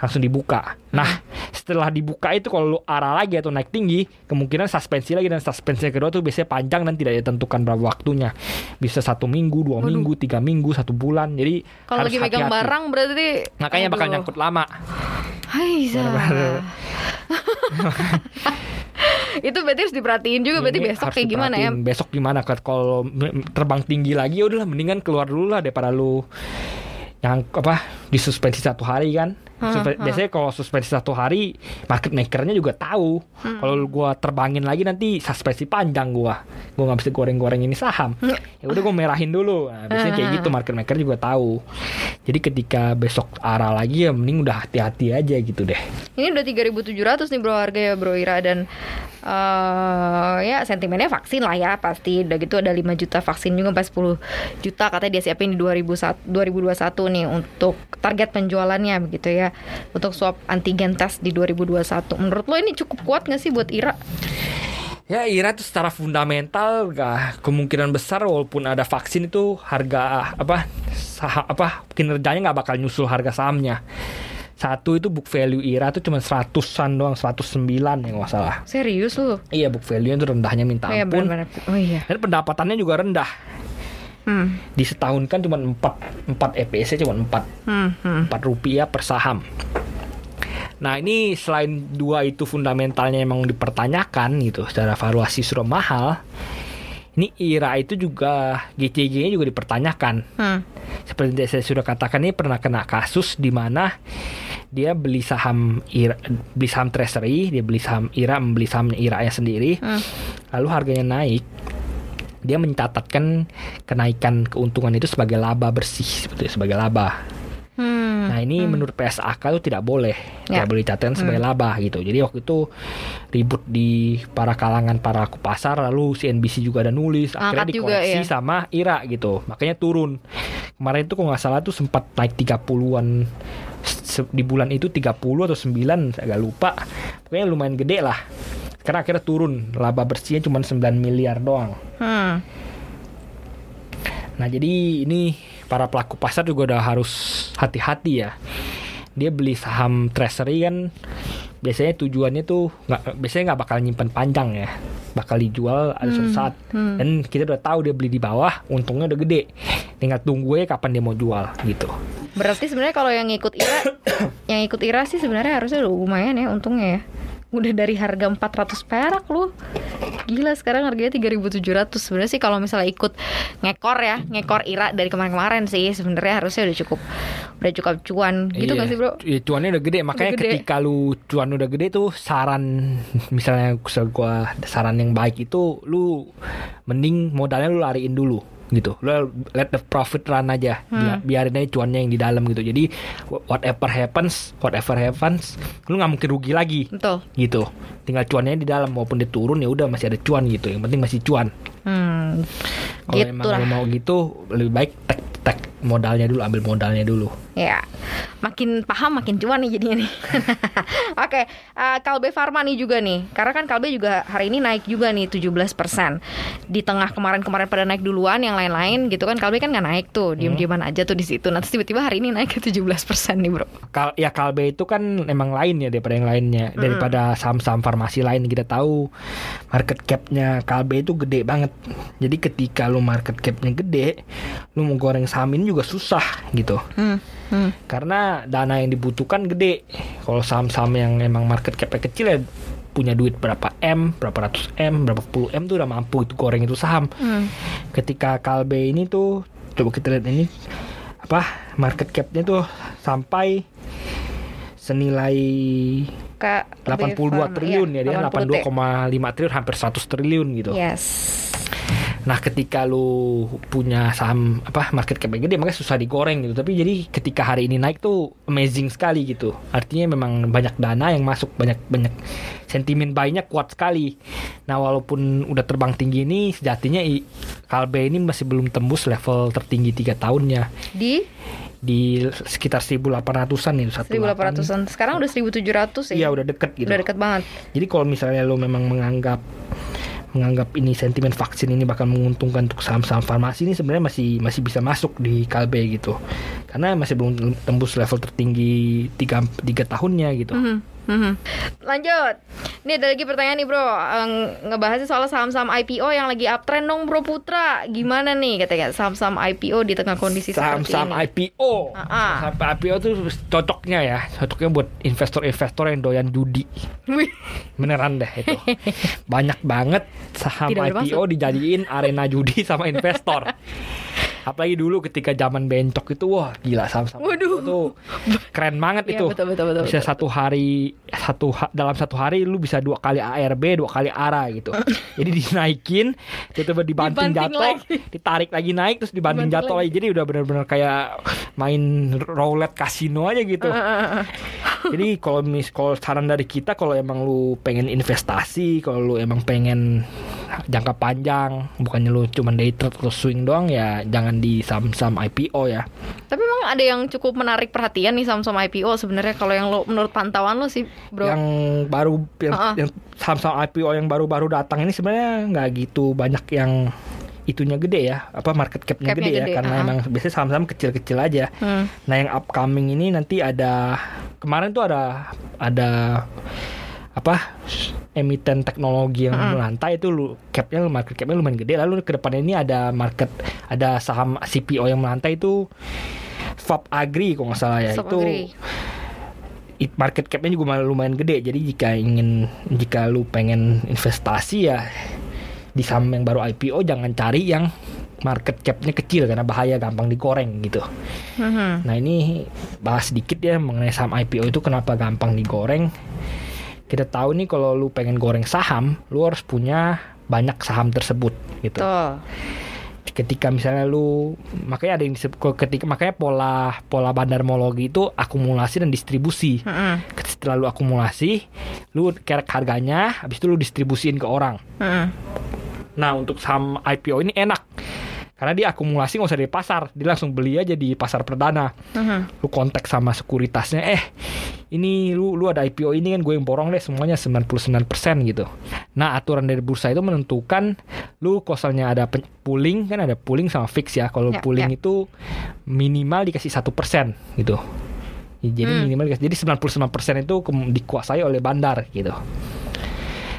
Speaker 1: langsung dibuka.
Speaker 2: Hmm.
Speaker 1: Nah, setelah dibuka itu kalau lu arah lagi atau naik tinggi, kemungkinan suspensi lagi dan suspensi yang kedua tuh biasanya panjang dan tidak ditentukan berapa waktunya. Bisa satu minggu, dua
Speaker 2: Waduh.
Speaker 1: minggu, tiga minggu, satu bulan. Jadi
Speaker 2: Kalau lagi megang barang berarti
Speaker 1: makanya bakal
Speaker 2: Aduh.
Speaker 1: nyangkut lama.
Speaker 2: Hai. Itu berarti harus diperhatiin juga berarti
Speaker 1: Ini
Speaker 2: besok
Speaker 1: harus
Speaker 2: kayak gimana ya?
Speaker 1: Besok gimana? Kalau terbang tinggi lagi ya udahlah mendingan keluar dulu lah daripada lu yang apa disuspensi satu hari kan.
Speaker 2: Hmm,
Speaker 1: Suspe- Biasanya kalau suspensi satu hari market makernya juga tahu.
Speaker 2: Hmm.
Speaker 1: Kalau gua terbangin lagi nanti suspensi panjang gua. Gua nggak bisa goreng-goreng ini saham.
Speaker 2: Hmm.
Speaker 1: Ya udah gua merahin dulu. Nah, biasanya kayak gitu market maker juga tahu. Jadi ketika besok arah lagi ya mending udah hati-hati aja gitu deh.
Speaker 2: Ini udah 3.700 nih bro harga ya bro Ira dan eh ya sentimennya vaksin lah ya pasti udah gitu ada 5 juta vaksin juga 40 juta katanya dia siapin di 2001, 2021 nih untuk target penjualannya begitu ya untuk swab antigen test di 2021 menurut lo ini cukup kuat gak sih buat Ira?
Speaker 1: Ya Ira itu secara fundamental gak kemungkinan besar walaupun ada vaksin itu harga apa saham apa kinerjanya nggak bakal nyusul harga sahamnya. Satu itu book value Ira itu cuma 100-an doang, 109 ya nggak salah.
Speaker 2: Serius lo?
Speaker 1: Iya book value itu rendahnya minta
Speaker 2: Oh iya
Speaker 1: ampun.
Speaker 2: Oh iya.
Speaker 1: Dan pendapatannya juga rendah.
Speaker 2: Hmm.
Speaker 1: Di setahun kan cuma 4 4 EPS cuma 4
Speaker 2: Hmm. hmm.
Speaker 1: 4 rupiah per saham. Nah ini selain dua itu fundamentalnya emang dipertanyakan gitu secara valuasi sudah mahal. Ini IRA itu juga GCG-nya juga dipertanyakan.
Speaker 2: Hmm.
Speaker 1: Seperti yang saya sudah katakan ini pernah kena kasus di mana dia beli saham IRA, beli saham treasury, dia beli saham IRA, membeli saham IRA-nya sendiri.
Speaker 2: Hmm.
Speaker 1: Lalu harganya naik. Dia mencatatkan kenaikan keuntungan itu sebagai laba bersih, seperti sebagai laba.
Speaker 2: Hmm.
Speaker 1: Nah ini menurut PSAK itu tidak boleh,
Speaker 2: Ya.
Speaker 1: tidak boleh dicatatkan sebagai laba gitu. Jadi waktu itu ribut di para kalangan para pelaku pasar, lalu CNBC juga ada nulis, akhirnya
Speaker 2: Angkat juga,
Speaker 1: dikoreksi
Speaker 2: ya.
Speaker 1: sama IRA gitu, makanya turun. Kemarin itu kalau nggak salah tuh sempat naik 30-an se- di bulan itu 30 atau 9 saya agak lupa. Pokoknya lumayan gede lah. Sekarang akhirnya turun, laba bersihnya cuma 9 miliar doang.
Speaker 2: Hmm.
Speaker 1: Nah jadi ini para pelaku pasar juga udah harus hati-hati ya. Dia beli saham treasury kan biasanya tujuannya tuh nggak biasanya nggak bakal nyimpen panjang ya, bakal dijual ada suatu saat. Dan kita udah tahu dia beli di bawah, untungnya udah gede. Tinggal tunggu ya kapan dia mau jual gitu.
Speaker 2: Berarti sebenarnya kalau yang ikut IRA, yang ikut IRA sih sebenarnya harusnya lumayan ya untungnya ya. Udah dari harga 400 perak lu. Gila sekarang harganya 3700. Sebenarnya sih kalau misalnya ikut ngekor ya, ngekor IRA dari kemarin-kemarin sih sebenarnya harusnya udah cukup udah cukup cuan gitu
Speaker 1: Iya.
Speaker 2: nggak sih, Bro?
Speaker 1: Iya, cuannya udah gede makanya
Speaker 2: gede.
Speaker 1: ketika lu cuan udah gede tuh saran misalnya gua saran yang baik itu lu mending modalnya lu lariin dulu gitu. Lu let the profit run aja.
Speaker 2: Hmm.
Speaker 1: Biar- biarin aja cuannya yang di dalam gitu. Jadi whatever happens whatever happens lu nggak mungkin rugi lagi.
Speaker 2: Betul.
Speaker 1: gitu. Tinggal cuannya di dalam. Maupun dia turun ya udah masih ada cuan gitu. Yang penting masih cuan.
Speaker 2: Hmm.
Speaker 1: kalau
Speaker 2: Gitu
Speaker 1: emang
Speaker 2: lah.
Speaker 1: lu mau gitu lebih baik tek tek modalnya dulu. Ambil modalnya dulu
Speaker 2: Ya, makin paham makin cuan nih jadinya nih. Oke, eh, Kalbe Farma nih juga nih. Karena kan Kalbe juga hari ini naik juga nih 17%. Di tengah kemarin-kemarin pada naik duluan yang lain-lain gitu kan Kalbe kan nggak naik tuh, diem-dieman aja tuh di situ. Nanti tiba-tiba hari ini naik ke 17% nih, Bro.
Speaker 1: Kal ya Kalbe itu kan emang lain ya daripada yang lainnya daripada saham-saham farmasi lain kita tahu market capnya Kalbe itu gede banget jadi ketika lu market capnya gede lu mau goreng saham ini juga susah gitu
Speaker 2: Hmm. Hmm.
Speaker 1: karena dana yang dibutuhkan gede kalau saham-saham yang emang market capnya kecil ya punya duit berapa m berapa ratus m berapa puluh m tuh udah mampu itu goreng itu saham
Speaker 2: Hmm.
Speaker 1: ketika Kalbe ini tuh coba kita lihat ini apa market capnya tuh sampai senilai
Speaker 2: Kak
Speaker 1: 82 triliun ya dia
Speaker 2: 82
Speaker 1: 82,5 triliun hampir 100 triliun gitu.
Speaker 2: Yes.
Speaker 1: Nah, ketika lu punya saham apa market cap yang gede makanya susah digoreng gitu. Tapi jadi ketika hari ini naik tuh amazing sekali gitu. Artinya memang banyak dana yang masuk, banyak banyak sentimen buy-nya kuat sekali. Nah, walaupun udah terbang tinggi ini sejatinya i- Kalbe ini masih belum tembus level tertinggi tiga tahunnya
Speaker 2: Di
Speaker 1: di sekitar 1800-an itu
Speaker 2: 1800-an. Sekarang udah 1700 ya.
Speaker 1: Iya, udah deket gitu.
Speaker 2: Udah deket banget.
Speaker 1: Jadi kalau misalnya lo memang menganggap menganggap ini sentimen vaksin ini bakal menguntungkan untuk saham-saham farmasi ini sebenarnya masih masih bisa masuk di Kalbe gitu. Karena masih belum tembus level tertinggi tiga, tiga tahunnya gitu.
Speaker 2: Mhm, mhm. Lanjut. Ini ada lagi pertanyaan nih bro. Ngebahasnya soal saham-saham IPO yang lagi uptrend dong bro Putra. Gimana nih katanya saham-saham IPO di tengah kondisi
Speaker 1: Saham-saham
Speaker 2: seperti ini?
Speaker 1: IPO.
Speaker 2: Ah, ah.
Speaker 1: Saham IPO tuh cocoknya ya. Cocoknya buat investor-investor yang doyan judi. Beneran deh itu. Banyak banget saham
Speaker 2: Tidak
Speaker 1: IPO
Speaker 2: bermaksud.
Speaker 1: dijadiin arena judi sama investor. Apalagi dulu ketika zaman bencok itu wah gila saham-saham
Speaker 2: Waduh.
Speaker 1: IPO tuh keren banget
Speaker 2: Iya,
Speaker 1: itu.
Speaker 2: betul, betul, betul,
Speaker 1: bisa
Speaker 2: betul.
Speaker 1: satu hari satu dalam satu hari lu bisa dua kali ARB, dua kali ARA gitu. Jadi dinaikin, tiba-tiba dibanting,
Speaker 2: Dibanting
Speaker 1: jatuh,
Speaker 2: lagi.
Speaker 1: ditarik lagi naik terus dibanting
Speaker 2: Dibanting
Speaker 1: jatuh
Speaker 2: lagi.
Speaker 1: lagi. Jadi udah bener-bener kayak main roulette kasino aja gitu. Jadi kalau mis kalau saran dari kita kalau emang lu pengen investasi, kalau lu emang pengen jangka panjang, bukannya lu cuma day trade atau swing doang ya jangan di saham-saham IPO ya.
Speaker 2: Tapi emang ada yang cukup menarik perhatian nih saham-saham IPO sebenarnya kalau yang lo menurut pantauan lo sih bro.
Speaker 1: Yang baru yang,
Speaker 2: Uh-uh.
Speaker 1: yang saham-saham IPO yang baru-baru datang ini sebenarnya nggak gitu banyak yang itunya gede ya, apa market capnya
Speaker 2: Capnya
Speaker 1: gede, ya
Speaker 2: gede,
Speaker 1: karena
Speaker 2: uh-uh.
Speaker 1: emang biasanya saham-saham kecil-kecil aja.
Speaker 2: Hmm.
Speaker 1: Nah yang upcoming ini nanti ada kemarin tuh ada ada apa emiten teknologi yang melantai itu lu capnya market capnya lumayan gede lalu ke depan ini ada market ada saham CPO yang melantai itu Fab Agri kalau nggak salah ya
Speaker 2: Fab
Speaker 1: itu
Speaker 2: Agri.
Speaker 1: market capnya juga lumayan gede jadi jika ingin jika lu pengen investasi ya di saham yang baru IPO jangan cari yang market capnya kecil karena bahaya gampang digoreng gitu
Speaker 2: Mhm.
Speaker 1: Nah ini bahas sedikit ya mengenai saham IPO itu kenapa gampang digoreng. Kita tahu nih kalau lu pengen goreng saham, lu harus punya banyak saham tersebut gitu. Ketika misalnya lu makanya ada yang disebut ketika makanya pola pola bandarmologi itu akumulasi dan distribusi.
Speaker 2: Mm-mm.
Speaker 1: Setelah lu akumulasi, lu kerek harganya, habis itu lu distribusiin ke orang.
Speaker 2: Mm-mm.
Speaker 1: Nah untuk saham IPO ini enak karena dia akumulasi nggak usah di pasar, dia langsung beli aja di pasar perdana.
Speaker 2: Mhm.
Speaker 1: Lu kontak sama sekuritasnya, eh ini lu lu ada IPO ini kan gue yang borong deh semuanya 99% gitu. Nah aturan dari bursa itu menentukan lu kosalnya ada pen- pooling kan ada pooling sama fix ya. Kalau
Speaker 2: Ya,
Speaker 1: pooling
Speaker 2: ya.
Speaker 1: itu minimal dikasih satu persen gitu. Ya, Jadi
Speaker 2: Hmm.
Speaker 1: minimal dikasih, jadi 99% itu kem- dikuasai oleh bandar gitu.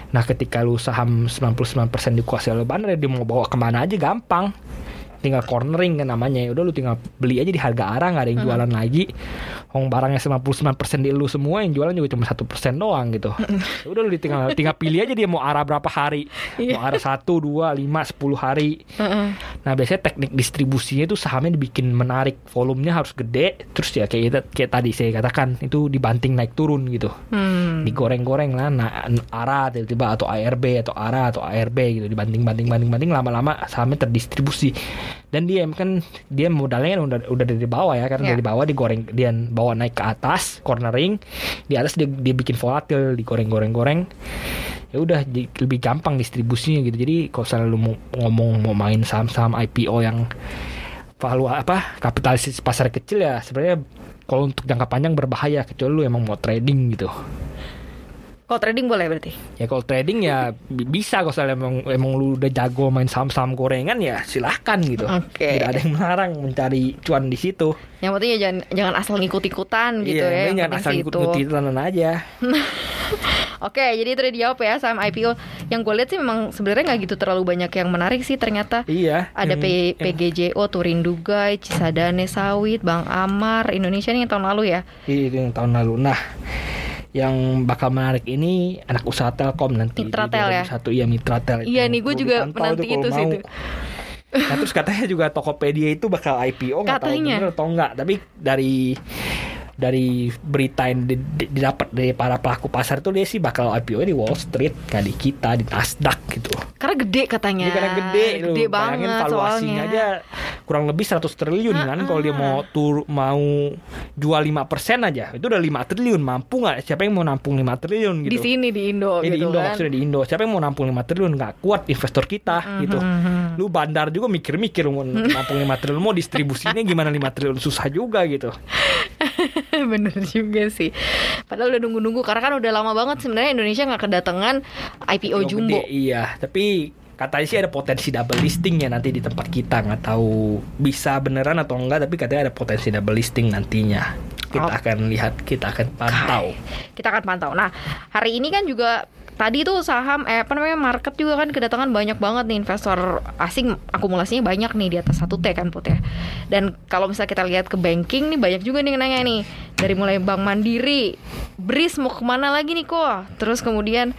Speaker 1: Nah ketika lu saham 99% dikuasai oleh bandar dia mau bawa ke mana aja gampang tinggal cornering kan namanya. Ya udah lu tinggal beli aja di harga arah nggak ada yang jualan lagi. Hong barangnya 99% di lu semua yang jualan juga cuma satu persen doang gitu. Ya udah lu tinggal tinggal pilih aja dia mau arah berapa hari. Mau arah satu dua lima sepuluh hari. Nah biasanya teknik distribusinya itu sahamnya dibikin menarik volumenya harus gede terus ya kayak kayak tadi saya katakan itu dibanting naik turun gitu.
Speaker 2: Hmm.
Speaker 1: digoreng-goreng lah nah ARA tiba-tiba atau ARB atau ARA atau ARB gitu dibanting banting banting banting lama-lama sahamnya terdistribusi dan dia kan dia modalnya kan udah udah dari bawah ya karena
Speaker 2: Ya.
Speaker 1: dari bawah digoreng dia bawa naik ke atas cornering di atas dia, dia bikin volatil digoreng-goreng-goreng. Ya udah lebih gampang distribusinya gitu. Jadi kalau misalnya lu mau ngomong mau main saham-saham IPO yang valua apa kapitalisasi pasar kecil ya sebenarnya kalau untuk jangka panjang berbahaya kecuali lu emang mau trading gitu
Speaker 2: Kalau trading boleh berarti.
Speaker 1: Ya kalau trading ya bi- bisa kalau misalnya emang, emang lu udah jago main saham-saham gorengan ya silahkan gitu.
Speaker 2: Oke.
Speaker 1: Tidak ada yang melarang mencari cuan di situ.
Speaker 2: Yang penting ya jangan jangan asal ngikut-ikutan gitu
Speaker 1: iya,
Speaker 2: ya.
Speaker 1: yang
Speaker 2: yang
Speaker 1: jangan asal
Speaker 2: sih
Speaker 1: ikut
Speaker 2: itu.
Speaker 1: ikutan aja.
Speaker 2: Oke, jadi itu udah dijawab ya saham IPO. Yang gue lihat sih memang sebenarnya nggak gitu terlalu banyak yang menarik sih ternyata.
Speaker 1: Iya.
Speaker 2: Ada
Speaker 1: yang-
Speaker 2: P-
Speaker 1: yang-
Speaker 2: PGJO, Turindugai, Cisadane Sawit, Bang Amar, Indonesia nih yang tahun lalu ya.
Speaker 1: Itu yang tahun lalu. Nah, yang bakal menarik ini anak usaha Telkom nanti.
Speaker 2: Mitratel ya?
Speaker 1: 2021. Iya Mitratel. itu
Speaker 2: Iya nih, gue juga menanti itu sih tuh.
Speaker 1: Nah terus katanya juga Tokopedia itu bakal IPO nggak tahu bener atau enggak. Tapi dari dari berita yang di- di- didapat dari para pelaku pasar tuh dia sih bakal IPO di Wall Street kayak di kita di Nasdaq gitu.
Speaker 2: Karena gede katanya.
Speaker 1: Jadi karena gede, lu
Speaker 2: gede
Speaker 1: bayangin
Speaker 2: banget
Speaker 1: valuasinya
Speaker 2: soalnya.
Speaker 1: aja kurang lebih 100 triliun kan kalau dia mau tur mau jual 5% aja itu udah 5 triliun mampu nggak? Siapa yang mau nampung 5 triliun gitu?
Speaker 2: Di sini di Indo
Speaker 1: Ya, di
Speaker 2: gitu
Speaker 1: Indo
Speaker 2: kan.
Speaker 1: maksudnya di Indo. Siapa yang mau nampung 5 triliun? Nggak kuat investor kita gitu. Lu bandar juga mikir-mikir mau nampung 5 triliun mau distribusinya gimana 5 triliun? Susah juga gitu
Speaker 2: Bener juga sih. Padahal udah nunggu-nunggu karena kan udah lama banget sebenarnya Indonesia nggak kedatangan IPO
Speaker 1: Yang
Speaker 2: jumbo.
Speaker 1: gede, iya tapi katanya sih ada potensi double listing ya nanti di tempat kita nggak tahu bisa beneran atau enggak tapi katanya ada potensi double listing nantinya kita
Speaker 2: Oh.
Speaker 1: akan lihat kita akan pantau
Speaker 2: Kita akan pantau. Nah, hari ini kan juga tadi tuh saham eh apa namanya market juga kan kedatangan banyak banget nih investor asing akumulasinya banyak nih di atas 1 T kan Put ya. Dan kalau misalnya kita lihat ke banking nih banyak juga nih nanya nih dari mulai Bank Mandiri, BRIS mau ke mana lagi nih kok? Terus kemudian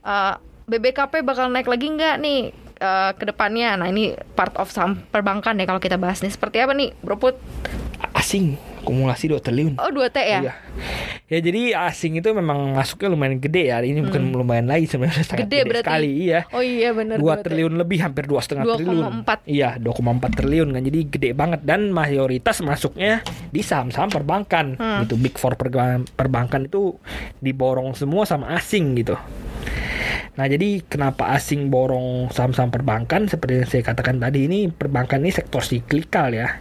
Speaker 2: eh, BBKP bakal naik lagi nggak nih eh, ke depannya? Nah ini part of saham perbankan ya kalau kita bahas nih seperti apa nih Bro Put?
Speaker 1: asing akumulasi 2 triliun
Speaker 2: Oh 2 T ya?
Speaker 1: Iya. Ya jadi asing itu memang masuknya lumayan gede ya. Ini bukan lumayan lagi sebenarnya sangat
Speaker 2: Hmm. Gede
Speaker 1: gede,
Speaker 2: berarti.
Speaker 1: sekali iya.
Speaker 2: Oh iya benar
Speaker 1: 2
Speaker 2: 2 T.
Speaker 1: triliun lebih hampir dua setengah
Speaker 2: 2,4.
Speaker 1: triliun. Iya, 2,4 triliun kan. Jadi gede banget dan mayoritas masuknya di saham-saham perbankan.
Speaker 2: Hmm.
Speaker 1: Gitu big four perbankan itu diborong semua sama asing gitu. Nah, jadi kenapa asing borong saham-saham perbankan seperti yang saya katakan tadi ini perbankan ini sektor siklikal ya.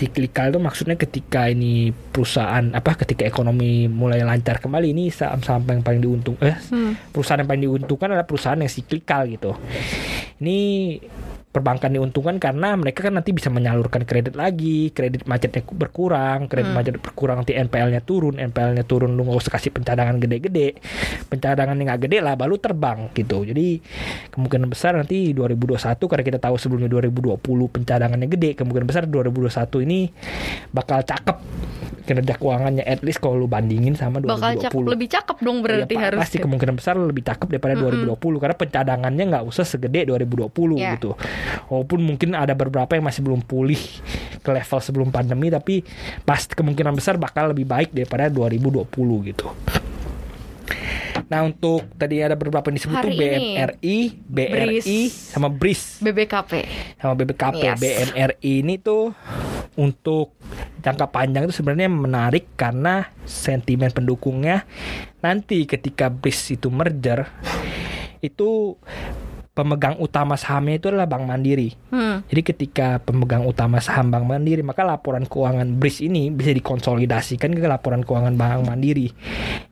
Speaker 1: Siklikal itu maksudnya ketika ini perusahaan apa ketika ekonomi mulai lancar kembali ini saham-saham yang paling diuntung eh
Speaker 2: Hmm.
Speaker 1: perusahaan yang paling diuntungkan adalah perusahaan yang siklikal gitu. Ini perbankan diuntungkan karena mereka kan nanti bisa menyalurkan kredit lagi, kredit macetnya berkurang, kredit macet berkurang nanti NPL-nya turun, NPL-nya turun lu nggak usah kasih pencadangan gede-gede, pencadangan yang nggak gede lah baru terbang gitu. Jadi kemungkinan besar nanti 2021 karena kita tahu sebelumnya 2020 pencadangannya gede, kemungkinan besar 2021 ini bakal cakep kinerja keuangannya at least kalau lu bandingin sama 2020.
Speaker 2: Bakal cakep lebih cakep dong berarti
Speaker 1: Iya, pa-
Speaker 2: harus.
Speaker 1: pasti kemungkinan besar lebih cakep daripada 2020 karena pencadangannya nggak usah segede 2020
Speaker 2: Ya.
Speaker 1: gitu. Walaupun mungkin ada beberapa yang masih belum pulih ke level sebelum pandemi tapi pasti kemungkinan besar bakal lebih baik daripada 2020 gitu. Nah untuk tadi ada beberapa yang disebut
Speaker 2: Hari
Speaker 1: tuh. BMRI, BRI,
Speaker 2: BRIS.
Speaker 1: sama BRIS,
Speaker 2: BBKP.
Speaker 1: sama BBKP.
Speaker 2: Yes.
Speaker 1: BMRI ini tuh untuk jangka panjang itu sebenarnya menarik karena sentimen pendukungnya nanti ketika BRIS itu merger itu pemegang utama sahamnya itu adalah Bank Mandiri.
Speaker 2: Hmm.
Speaker 1: Jadi ketika pemegang utama saham Bank Mandiri, maka laporan keuangan BRIS ini bisa dikonsolidasikan ke laporan keuangan Bank Mandiri.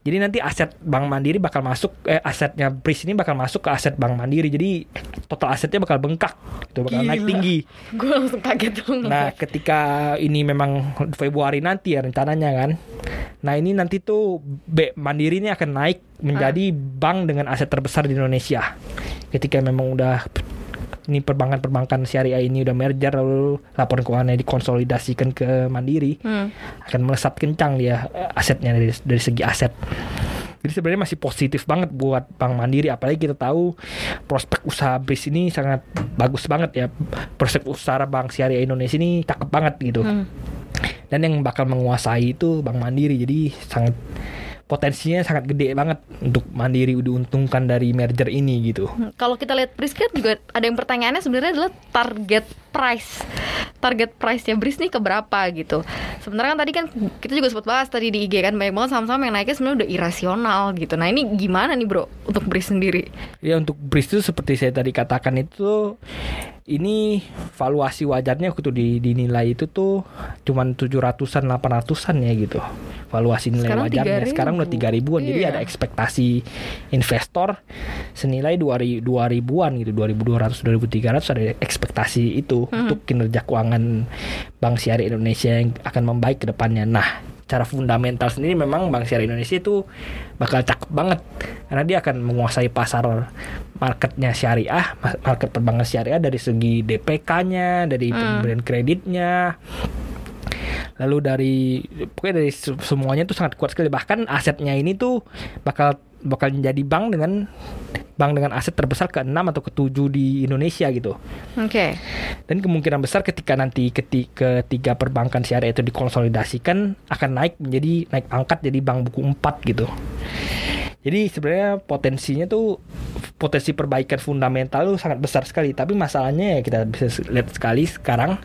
Speaker 1: Jadi nanti aset Bank Mandiri bakal masuk eh asetnya BRIS ini bakal masuk ke aset Bank Mandiri. Jadi total asetnya bakal bengkak, itu bakal naik
Speaker 2: Gila.
Speaker 1: tinggi.
Speaker 2: Gue langsung kaget dong.
Speaker 1: Nah, ketika ini memang Februari nanti ya rencananya kan. Nah, ini nanti tuh B Mandiri ini akan naik menjadi bank dengan aset terbesar di Indonesia. Ketika memang udah ini perbankan-perbankan syariah ini udah merger lalu laporan keuangannya dikonsolidasikan ke Mandiri
Speaker 2: Hmm.
Speaker 1: akan melesat kencang dia eh, asetnya dari, dari segi aset. Jadi sebenarnya masih positif banget buat Bank Mandiri apalagi kita tahu prospek usaha BRIS ini sangat bagus banget ya. Prospek usaha Bank Syariah Indonesia ini cakep banget gitu.
Speaker 2: Hmm.
Speaker 1: Dan yang bakal menguasai itu Bank Mandiri jadi sangat potensinya sangat gede banget untuk Mandiri diuntungkan dari merger ini gitu.
Speaker 2: Hmm, Kalau kita lihat BRIS kan juga ada yang pertanyaannya sebenarnya adalah target price. Target price-nya BRIS nih ke berapa gitu. Sebenarnya kan tadi kan kita juga sempat bahas tadi di IG kan banyak banget saham-saham yang naiknya sebenarnya udah irasional gitu. Nah, ini gimana nih, Bro, untuk BRIS sendiri?
Speaker 1: Ya untuk BRIS itu seperti saya tadi katakan itu ini valuasi wajarnya waktu di dinilai itu tuh cuman 700-an 800-an ya gitu. Valuasi nilai
Speaker 2: Sekarang
Speaker 1: wajarnya
Speaker 2: 3.000.
Speaker 1: sekarang udah 3 ribuan. Jadi
Speaker 2: Iya.
Speaker 1: ada ekspektasi investor senilai 2 2 ribuan gitu, 2200 2300 ada ekspektasi itu
Speaker 2: Hmm.
Speaker 1: untuk kinerja keuangan Bank Syariah Indonesia yang akan membaik ke depannya. Nah, cara fundamental sendiri memang Bank Syariah Indonesia itu bakal cakep banget karena dia akan menguasai pasar marketnya syariah, ma- market perbankan syariah dari segi DPK-nya, dari
Speaker 2: Hmm.
Speaker 1: pemberian kreditnya, lalu dari pokoknya dari se- semuanya tuh sangat kuat sekali bahkan asetnya ini tuh bakal bakal menjadi bank dengan bank dengan aset terbesar ke-6 atau ke-7 di Indonesia gitu.
Speaker 2: Oke.
Speaker 1: Dan kemungkinan besar ketika nanti ketika ketiga perbankan syariah itu dikonsolidasikan akan naik menjadi naik pangkat jadi bank buku 4 gitu. Jadi sebenarnya potensinya tuh potensi perbaikan fundamental tuh sangat besar sekali. Tapi masalahnya ya kita bisa lihat sekali sekarang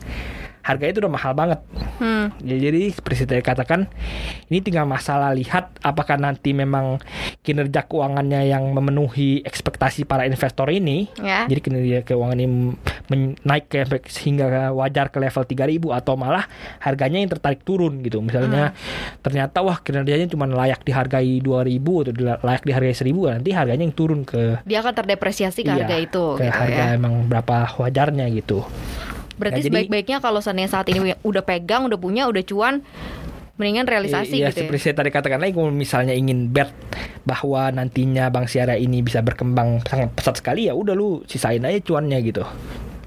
Speaker 1: harganya itu udah mahal banget.
Speaker 2: Hmm.
Speaker 1: Ya, jadi seperti saya katakan ini tinggal masalah lihat apakah nanti memang kinerja keuangannya yang memenuhi ekspektasi para investor ini.
Speaker 2: Ya.
Speaker 1: Jadi kinerja keuangan ini men- naik ke sehingga wajar ke level 3000 atau malah harganya yang tertarik turun gitu. Misalnya ternyata wah kinerjanya cuma layak dihargai 2000 atau layak dihargai 1000 nanti harganya yang turun ke
Speaker 2: Dia akan terdepresiasi ke
Speaker 1: iya,
Speaker 2: harga itu
Speaker 1: ke
Speaker 2: gitu
Speaker 1: harga
Speaker 2: ya.
Speaker 1: emang berapa wajarnya gitu.
Speaker 2: Berarti
Speaker 1: Nah, jadi-
Speaker 2: sebaik-baiknya kalau seandainya saat ini udah pegang, udah punya, udah cuan, mendingan realisasi
Speaker 1: Iya,
Speaker 2: gitu ya.
Speaker 1: seperti saya tadi katakan lagi, kalau misalnya ingin bet bahwa nantinya Bank Syariah ini bisa berkembang sangat pesat sekali ya udah lu sisain aja cuannya gitu.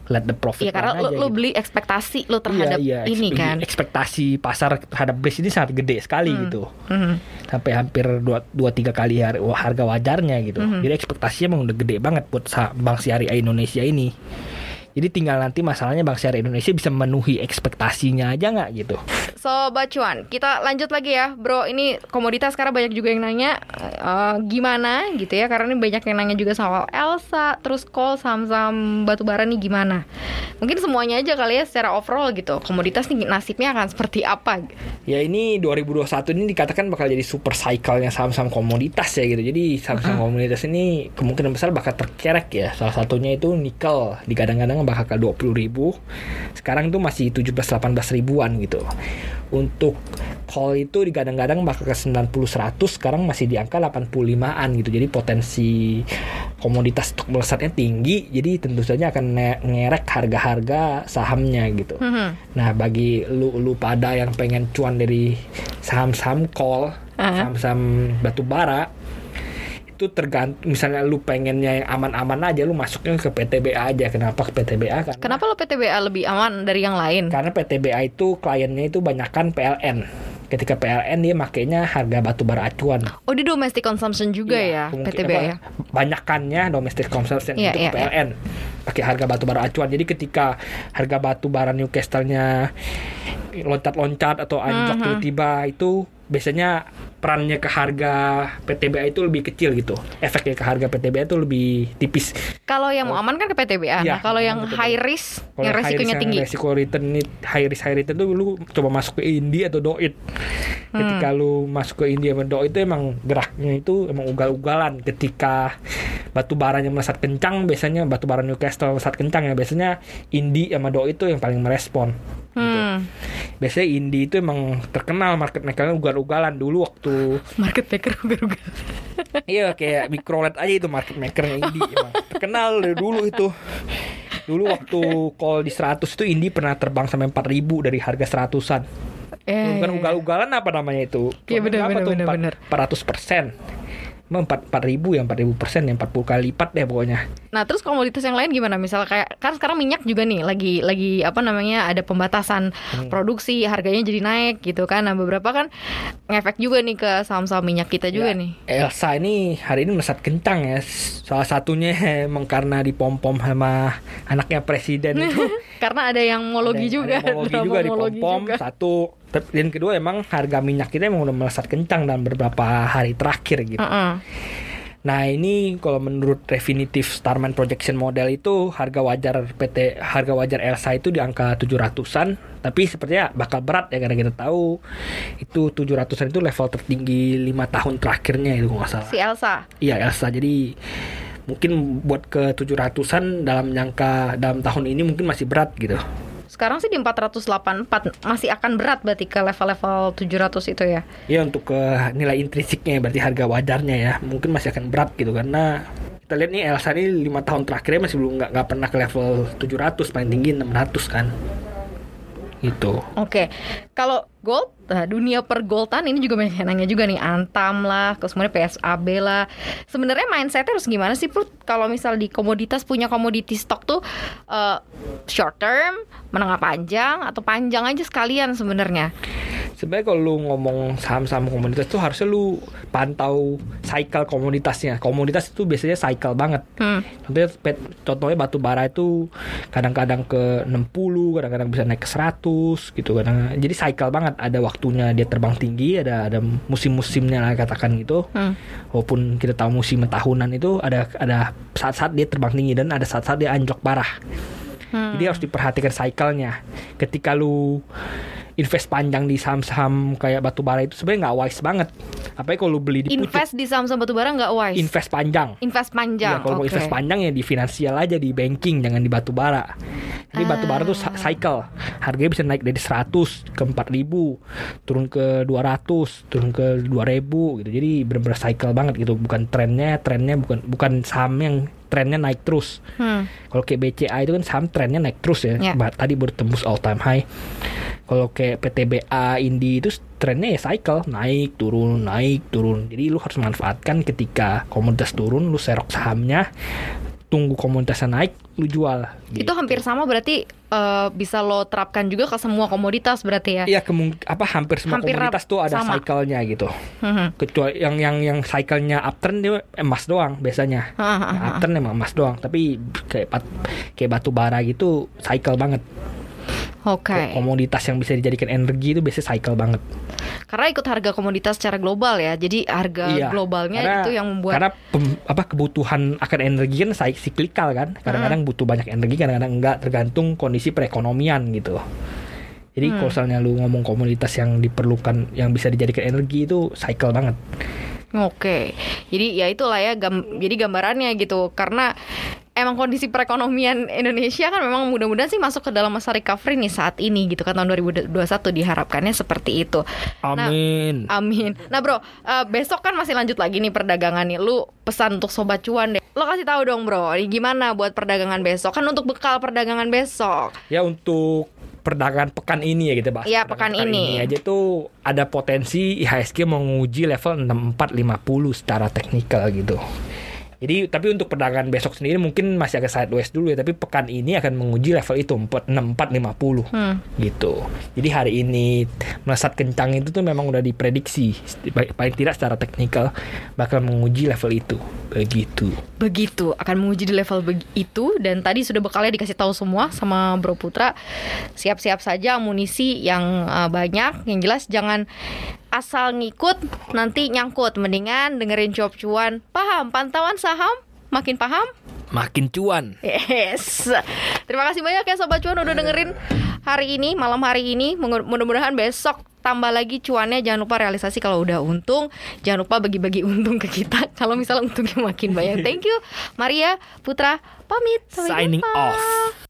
Speaker 1: Let the profit
Speaker 2: Iya karena lo,
Speaker 1: aja
Speaker 2: lo
Speaker 1: gitu.
Speaker 2: beli ekspektasi lo terhadap
Speaker 1: Iya, iya,
Speaker 2: ini kan.
Speaker 1: Ekspektasi pasar terhadap BRIS ini sangat gede sekali
Speaker 2: Hmm.
Speaker 1: gitu.
Speaker 2: Mhm.
Speaker 1: Sampai hampir 2 dua, tiga kali har- harga wajarnya gitu.
Speaker 2: Mhm.
Speaker 1: Jadi ekspektasinya emang udah gede banget buat Bank Syariah Indonesia ini. Jadi tinggal nanti masalahnya Bank Syariah Indonesia bisa memenuhi ekspektasinya aja nggak gitu.
Speaker 2: Sobat cuan, kita lanjut lagi ya, bro. Ini komoditas sekarang banyak juga yang nanya eh, gimana gitu ya, karena ini banyak yang nanya juga soal Elsa, terus call saham-saham batubara nih gimana. Mungkin semuanya aja kali ya secara overall gitu. Komoditas nih nasibnya akan seperti apa?
Speaker 1: Ya ini 2021 ini dikatakan bakal jadi super cycle-nya saham-saham komoditas ya gitu. Jadi saham-saham komoditas ini kemungkinan besar bakal terkerek ya. Salah satunya itu nikel. Digadang-gadang bakal ke 20 ribu. Sekarang tuh masih 17-18 ribuan gitu. Untuk coal itu digadang-gadang bakal ke 90-100. Sekarang masih di angka 85-an gitu. Jadi potensi komoditas untuk melesatnya tinggi. Jadi tentu saja akan ngerek harga-harga sahamnya gitu.
Speaker 2: Mhm.
Speaker 1: Nah, bagi lu lu pada yang pengen cuan dari saham-saham call,
Speaker 2: Aha.
Speaker 1: saham-saham batu bara, itu tergantung misalnya lu pengennya yang aman-aman aja lu masuknya ke PTBA aja. Kenapa ke PTBA? Karena
Speaker 2: Kenapa lo PTBA lebih aman dari yang lain?
Speaker 1: karena PTBA itu kliennya itu banyakkan PLN. Ketika PLN dia makainya harga batu bara acuan.
Speaker 2: Oh di domestic consumption juga ya
Speaker 1: kemungkin-
Speaker 2: PTBA ya.
Speaker 1: Banyakannya domestic consumption
Speaker 2: Iya,
Speaker 1: itu
Speaker 2: iya,
Speaker 1: ke PLN. Pakai harga batu bara acuan. Jadi ketika harga batu bara Newcastle-nya loncat-loncat atau anjlok
Speaker 2: Mhm.
Speaker 1: tiba-tiba itu biasanya perannya ke harga PTBA itu lebih kecil gitu. Efeknya ke harga PTBA itu lebih tipis.
Speaker 2: Kalau yang mau aman kan ke PTBA.
Speaker 1: Iya,
Speaker 2: nah, kalau
Speaker 1: aman
Speaker 2: yang
Speaker 1: PTBA.
Speaker 2: high risk,
Speaker 1: Kalau
Speaker 2: yang
Speaker 1: high
Speaker 2: resikonya
Speaker 1: risk,
Speaker 2: tinggi.
Speaker 1: Resiko return high risk high return tuh lu coba masuk ke Indi atau Doit.
Speaker 2: Hmm.
Speaker 1: Ketika lu masuk ke Indi sama Doit itu emang geraknya itu emang ugal-ugalan. Ketika batu baranya melesat kencang, biasanya batu bara Newcastle melesat kencang ya. Biasanya Indi sama Doit itu yang paling merespon. Gitu.
Speaker 2: Hmm.
Speaker 1: Biasanya Indi itu emang terkenal market makernya ugal-ugalan dulu waktu
Speaker 2: Market maker ugal-ugal.
Speaker 1: iya kayak microlet aja itu market makernya Indi emang terkenal dari dulu itu. Dulu waktu call di 100 itu Indi pernah terbang sampai 4000 dari harga 100-an.
Speaker 2: Eh,
Speaker 1: Bukan ugal-ugalan apa namanya itu?
Speaker 2: Iya,
Speaker 1: Berapa
Speaker 2: bener,
Speaker 1: tuh? Empat-. 400 persen. 4, 4 ribu ya 4 ribu persen ya 40 kali lipat deh pokoknya.
Speaker 2: Nah, terus komoditas yang lain gimana? Misal kayak kan sekarang minyak juga nih lagi lagi apa namanya ada pembatasan
Speaker 1: Hmm.
Speaker 2: produksi, harganya jadi naik gitu kan. Nah, beberapa kan ngefek juga nih ke saham-saham minyak kita juga
Speaker 1: Ya,
Speaker 2: nih.
Speaker 1: Elsa ini hari ini melesat kencang ya. Salah satunya emang karena dipom-pom sama anaknya presiden itu.
Speaker 2: Karena ada yang mologi
Speaker 1: Ada-
Speaker 2: juga,
Speaker 1: ada Mologi juga dipom-pom
Speaker 2: juga.
Speaker 1: satu. Dan kedua emang harga minyak kita emang udah melesat kencang dalam beberapa hari terakhir gitu.
Speaker 2: Heeh.
Speaker 1: Nah ini kalau menurut definitif Starman Projection Model itu harga wajar PT harga wajar Elsa itu di angka 700-an tapi sepertinya bakal berat ya karena kita tahu itu 700-an itu level tertinggi lima tahun terakhirnya itu nggak salah.
Speaker 2: Si Elsa.
Speaker 1: Iya Elsa jadi mungkin buat ke 700-an dalam jangka dalam tahun ini mungkin masih berat gitu.
Speaker 2: Sekarang sih di 484 masih akan berat berarti ke level-level 700 itu ya.
Speaker 1: Ya untuk ke nilai intrinsiknya berarti harga wajarnya ya mungkin masih akan berat gitu karena kita lihat nih Elsa ini lima tahun terakhirnya masih belum nggak nggak pernah ke level 700 paling tinggi 600 kan gitu
Speaker 2: Oke, kalau gold, nah, dunia pergoldan ini juga banyak yang nanya juga nih Antam lah, kemudian PSAB lah. Sebenarnya mindsetnya harus gimana sih, Put? Kalau misal di komoditas punya komoditi stok tuh eh, short term, menengah panjang, atau panjang aja sekalian sebenarnya.
Speaker 1: Sebenarnya kalau lu ngomong saham-saham komoditas tuh harusnya lu pantau cycle komoditasnya komoditas itu biasanya cycle banget.
Speaker 2: Hmm.
Speaker 1: Contohnya, contohnya batu bara itu kadang-kadang ke 60, kadang-kadang bisa naik ke 100 gitu. Kadang jadi cycle banget. Ada waktunya dia terbang tinggi ada ada musim-musimnya lah katakan gitu.
Speaker 2: Hmm.
Speaker 1: walaupun kita tahu musim tahunan itu ada ada saat-saat dia terbang tinggi dan ada saat-saat dia anjlok parah.
Speaker 2: Hmm.
Speaker 1: jadi harus diperhatikan cycle-nya. Ketika lu invest panjang di saham-saham kayak batu bara itu sebenarnya nggak wise banget apalagi kalau lu beli di pucuk
Speaker 2: Invest di saham-saham batubara nggak wise.
Speaker 1: invest panjang
Speaker 2: Invest panjang.
Speaker 1: Iya, kalau mau
Speaker 2: oke.
Speaker 1: invest panjang ya di finansial aja di banking, jangan di batu bara. Jadi batu bara tuh
Speaker 2: Ah.
Speaker 1: cycle. Harganya bisa naik dari 100 ke 4000, turun ke 200, turun ke 2000 gitu. Jadi benar-benar cycle banget gitu. Bukan trennya, trennya bukan bukan saham yang trennya naik terus.
Speaker 2: Hmm.
Speaker 1: Kalau kayak BCA itu kan saham trennya naik terus ya. Ba- Tadi baru tembus all time high. Kalau kayak PTBA, Indi itu trennya ya cycle, naik turun, naik turun. Jadi lu harus manfaatkan ketika komoditas turun, lu serok sahamnya, tunggu komoditasnya naik, lu jual.
Speaker 2: Itu
Speaker 1: Gitu.
Speaker 2: hampir sama berarti eh, bisa lo terapkan juga ke semua komoditas berarti ya.
Speaker 1: Iya, apa hampir semua
Speaker 2: Hampir
Speaker 1: komoditas tuh ada
Speaker 2: sama.
Speaker 1: cycle-nya gitu.
Speaker 2: Hmm.
Speaker 1: Kecuali yang yang yang cycle-nya uptrend dia emas doang biasanya.
Speaker 2: Ah, ah,
Speaker 1: Yang
Speaker 2: ah.
Speaker 1: uptrend emang emas doang, tapi kayak kayak batu bara gitu cycle banget.
Speaker 2: Oke.
Speaker 1: komoditas yang bisa dijadikan energi itu biasanya cycle banget.
Speaker 2: Karena ikut harga komoditas secara global ya. Jadi harga
Speaker 1: Iya,
Speaker 2: globalnya
Speaker 1: karena-
Speaker 2: itu yang membuat
Speaker 1: Karena pem- apa kebutuhan akan energi kan siklikal kan. Kadang-kadang butuh banyak energi, kadang-kadang enggak tergantung kondisi perekonomian gitu. Jadi
Speaker 2: Hmm.
Speaker 1: kalau misalnya lu ngomong komoditas yang diperlukan yang bisa dijadikan energi itu cycle banget.
Speaker 2: Oke, jadi ya itulah ya, gam- jadi gambarannya gitu. Karena emang kondisi perekonomian Indonesia kan memang mudah-mudahan sih masuk ke dalam masa recovery nih saat ini gitu kan tahun 2021 diharapkannya seperti itu. Nah,
Speaker 1: Amin.
Speaker 2: Amin. Nah bro, eh, besok kan masih lanjut lagi nih perdagangan nih. Lu pesan untuk sobat cuan deh. Lo kasih tahu dong bro, ini gimana buat perdagangan besok? Kan untuk bekal perdagangan besok.
Speaker 1: Ya untuk perdagangan pekan ini ya kita bahas.
Speaker 2: Iya,
Speaker 1: Perdagangan
Speaker 2: pekan ini.
Speaker 1: aja tuh ada potensi IHSG menguji level 6450 secara teknikal gitu. Jadi tapi untuk perdagangan besok sendiri mungkin masih agak sideways dulu ya, tapi pekan ini akan menguji level itu 4 6450
Speaker 2: Hmm.
Speaker 1: gitu. Jadi hari ini melesat kencang itu tuh memang udah diprediksi paling tidak secara teknikal bakal menguji level itu. Begitu.
Speaker 2: Begitu akan menguji di level itu dan tadi sudah bekalnya dikasih tahu semua sama Bro Putra. Siap-siap saja amunisi yang uh, banyak. Yang jelas jangan asal ngikut nanti nyangkut. Mendingan dengerin cuap cuan. Paham pantauan saham? Makin paham?
Speaker 1: Makin cuan.
Speaker 2: Yes. Terima kasih banyak ya Sobat Cuan udah dengerin hari ini, malam hari ini. Mudah- Mudah-mudahan besok tambah lagi cuannya. Jangan lupa realisasi kalau udah untung. Jangan lupa bagi-bagi untung ke kita. Kalau misalnya untungnya makin banyak. Thank you. Maria, Putra, pamit. Sampai
Speaker 1: Signing
Speaker 2: jumpa.
Speaker 1: off.